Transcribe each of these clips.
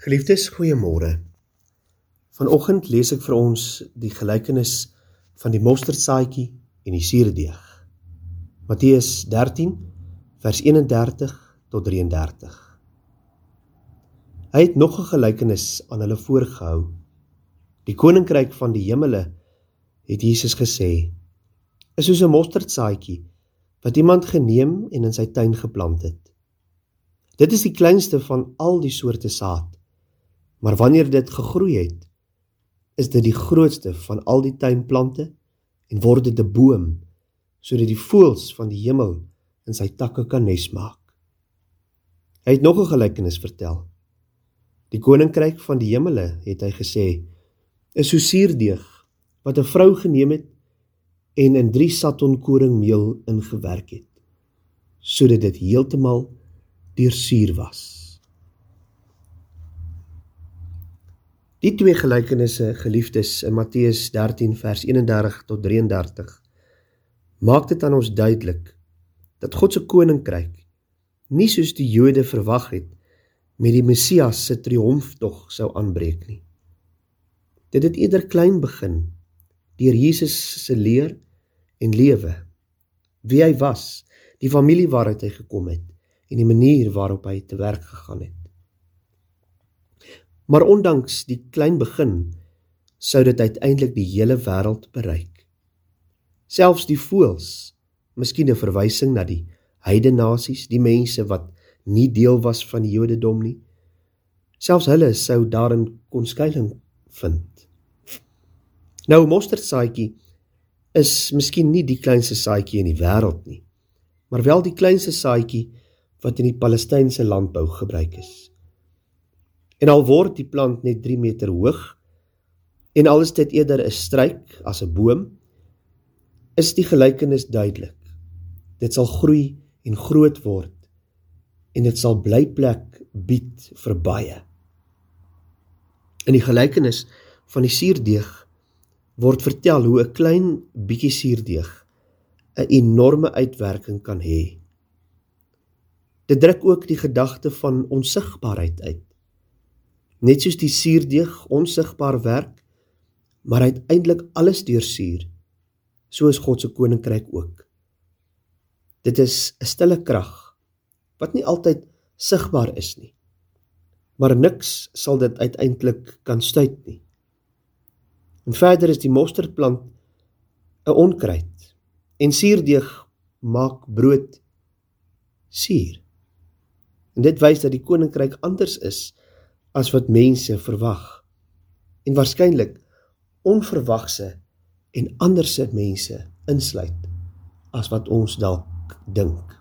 Geliefdes, goeiemôre. Vanoggend lees ek vir ons die gelykenis van die mosterdsaadjie en die suurdeeg. Matteus 13 vers 31 tot 33. Hy het nog 'n gelykenis aan hulle voorgehou. Die koninkryk van die hemele het Jesus gesê is soos 'n mosterdsaadjie wat iemand geneem en in sy tuin geplant het. Dit is die kleinste van al die soorte saad. Maar wanneer dit gegroei het, is dit die grootste van al die tuinplante en word dit 'n boom sodat die voëls van die hemel in sy takke kan nes maak. Hy het nog 'n gelykenis vertel. Die koninkryk van die hemele, het hy gesê, is so suurdeeg wat 'n vrou geneem het en in 3 saton koringmeel ingewerk het sodat dit heeltemal deursuur was. Die twee gelykenisse geliefdes in Matteus 13 vers 31 tot 33 maak dit aan ons duidelik dat God se koninkryk nie soos die Jode verwag het met die Messias se triomftog sou aanbreek nie. Dit het eerder klein begin deur Jesus se leer en lewe, wie hy was, die familie waaruit hy gekom het en die manier waarop hy te werk gegaan het. Maar ondanks die klein begin sou dit uiteindelik die hele wêreld bereik. Selfs die voëls, miskien 'n verwysing na die heidene nasies, die mense wat nie deel was van die Jodendom nie. Selfs hulle sou daarin kon skuilings vind. Nou mosterdsaadjie is miskien nie die kleinste saadjie in die wêreld nie, maar wel die kleinste saadjie wat in die Palestynse landbou gebruik is. En al word die plant net 3 meter hoog en al is dit eerder 'n struik as 'n boom, is die gelykenis duidelik. Dit sal groei en groot word en dit sal blyplek bied vir baie. In die gelykenis van die suurdeeg word vertel hoe 'n klein bietjie suurdeeg 'n enorme uitwerking kan hê. Dit druk ook die gedagte van onsigbaarheid uit. Net soos die suurdeeg onsigbaar werk, maar uiteindelik alles deursuur, so is God se koninkryk ook. Dit is 'n stille krag wat nie altyd sigbaar is nie. Maar niks sal dit uiteindelik kan stuit nie. En verder is die mosterdplant 'n onkruid en suurdeeg maak brood suur. En dit wys dat die koninkryk anders is as wat mense verwag en waarskynlik onverwagse en anderse mense insluit as wat ons dalk dink.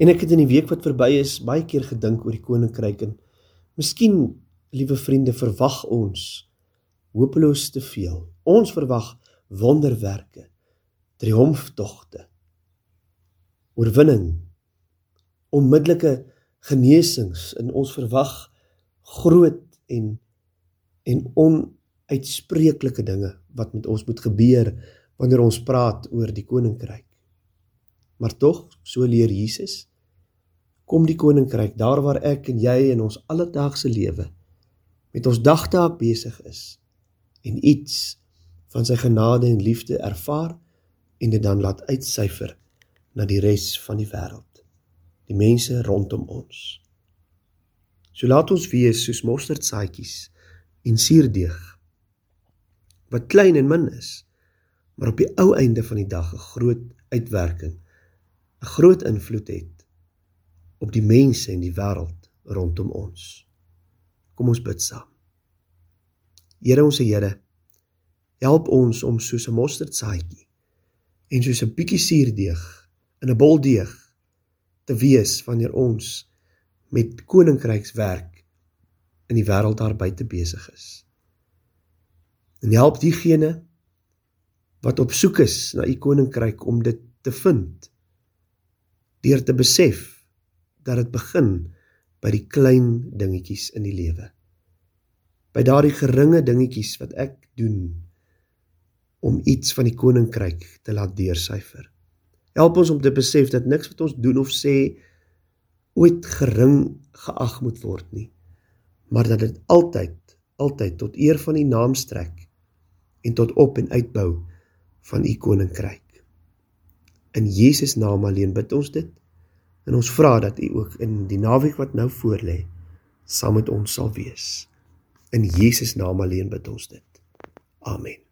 En ek het in die week wat verby is baie keer gedink oor die koninkryk en miskien liewe vriende verwag ons hopeloos te veel. Ons verwag wonderwerke, triomftogte, oorwinning, onmiddellike genesings in ons verwag groot en en onuitspreeklike dinge wat met ons moet gebeur wanneer ons praat oor die koninkryk. Maar tog, so leer Jesus, kom die koninkryk daar waar ek en jy in ons alledaagse lewe met ons dagtaak besig is en iets van sy genade en liefde ervaar en dit dan laat uitsyfer na die res van die wêreld die mense rondom ons. So laat ons wees soos mosterdsaadjies en suurdeeg wat klein en min is, maar op die ou einde van die dag 'n groot uitwerking, 'n groot invloed het op die mense en die wêreld rondom ons. Kom ons bid saam. Here ons Here, help ons om soos 'n mosterdsaadjie en soos 'n bietjie suurdeeg in 'n bol deeg te wees wanneer ons met koninkrykswerk in die wêreld daar buite besig is. En help diegene wat op soek is na u koninkryk om dit te vind deur te besef dat dit begin by die klein dingetjies in die lewe. By daardie geringe dingetjies wat ek doen om iets van die koninkryk te laat deursyfer. Help ons om te besef dat niks wat ons doen of sê ooit gering geag moet word nie. maar dat dit altyd altyd tot eer van die naam strek en tot op en uitbou van u koninkryk. In Jesus naam alleen bid ons dit en ons vra dat u ook in die naweek wat nou voorlê saam met ons sal wees. In Jesus naam alleen bid ons dit. Amen.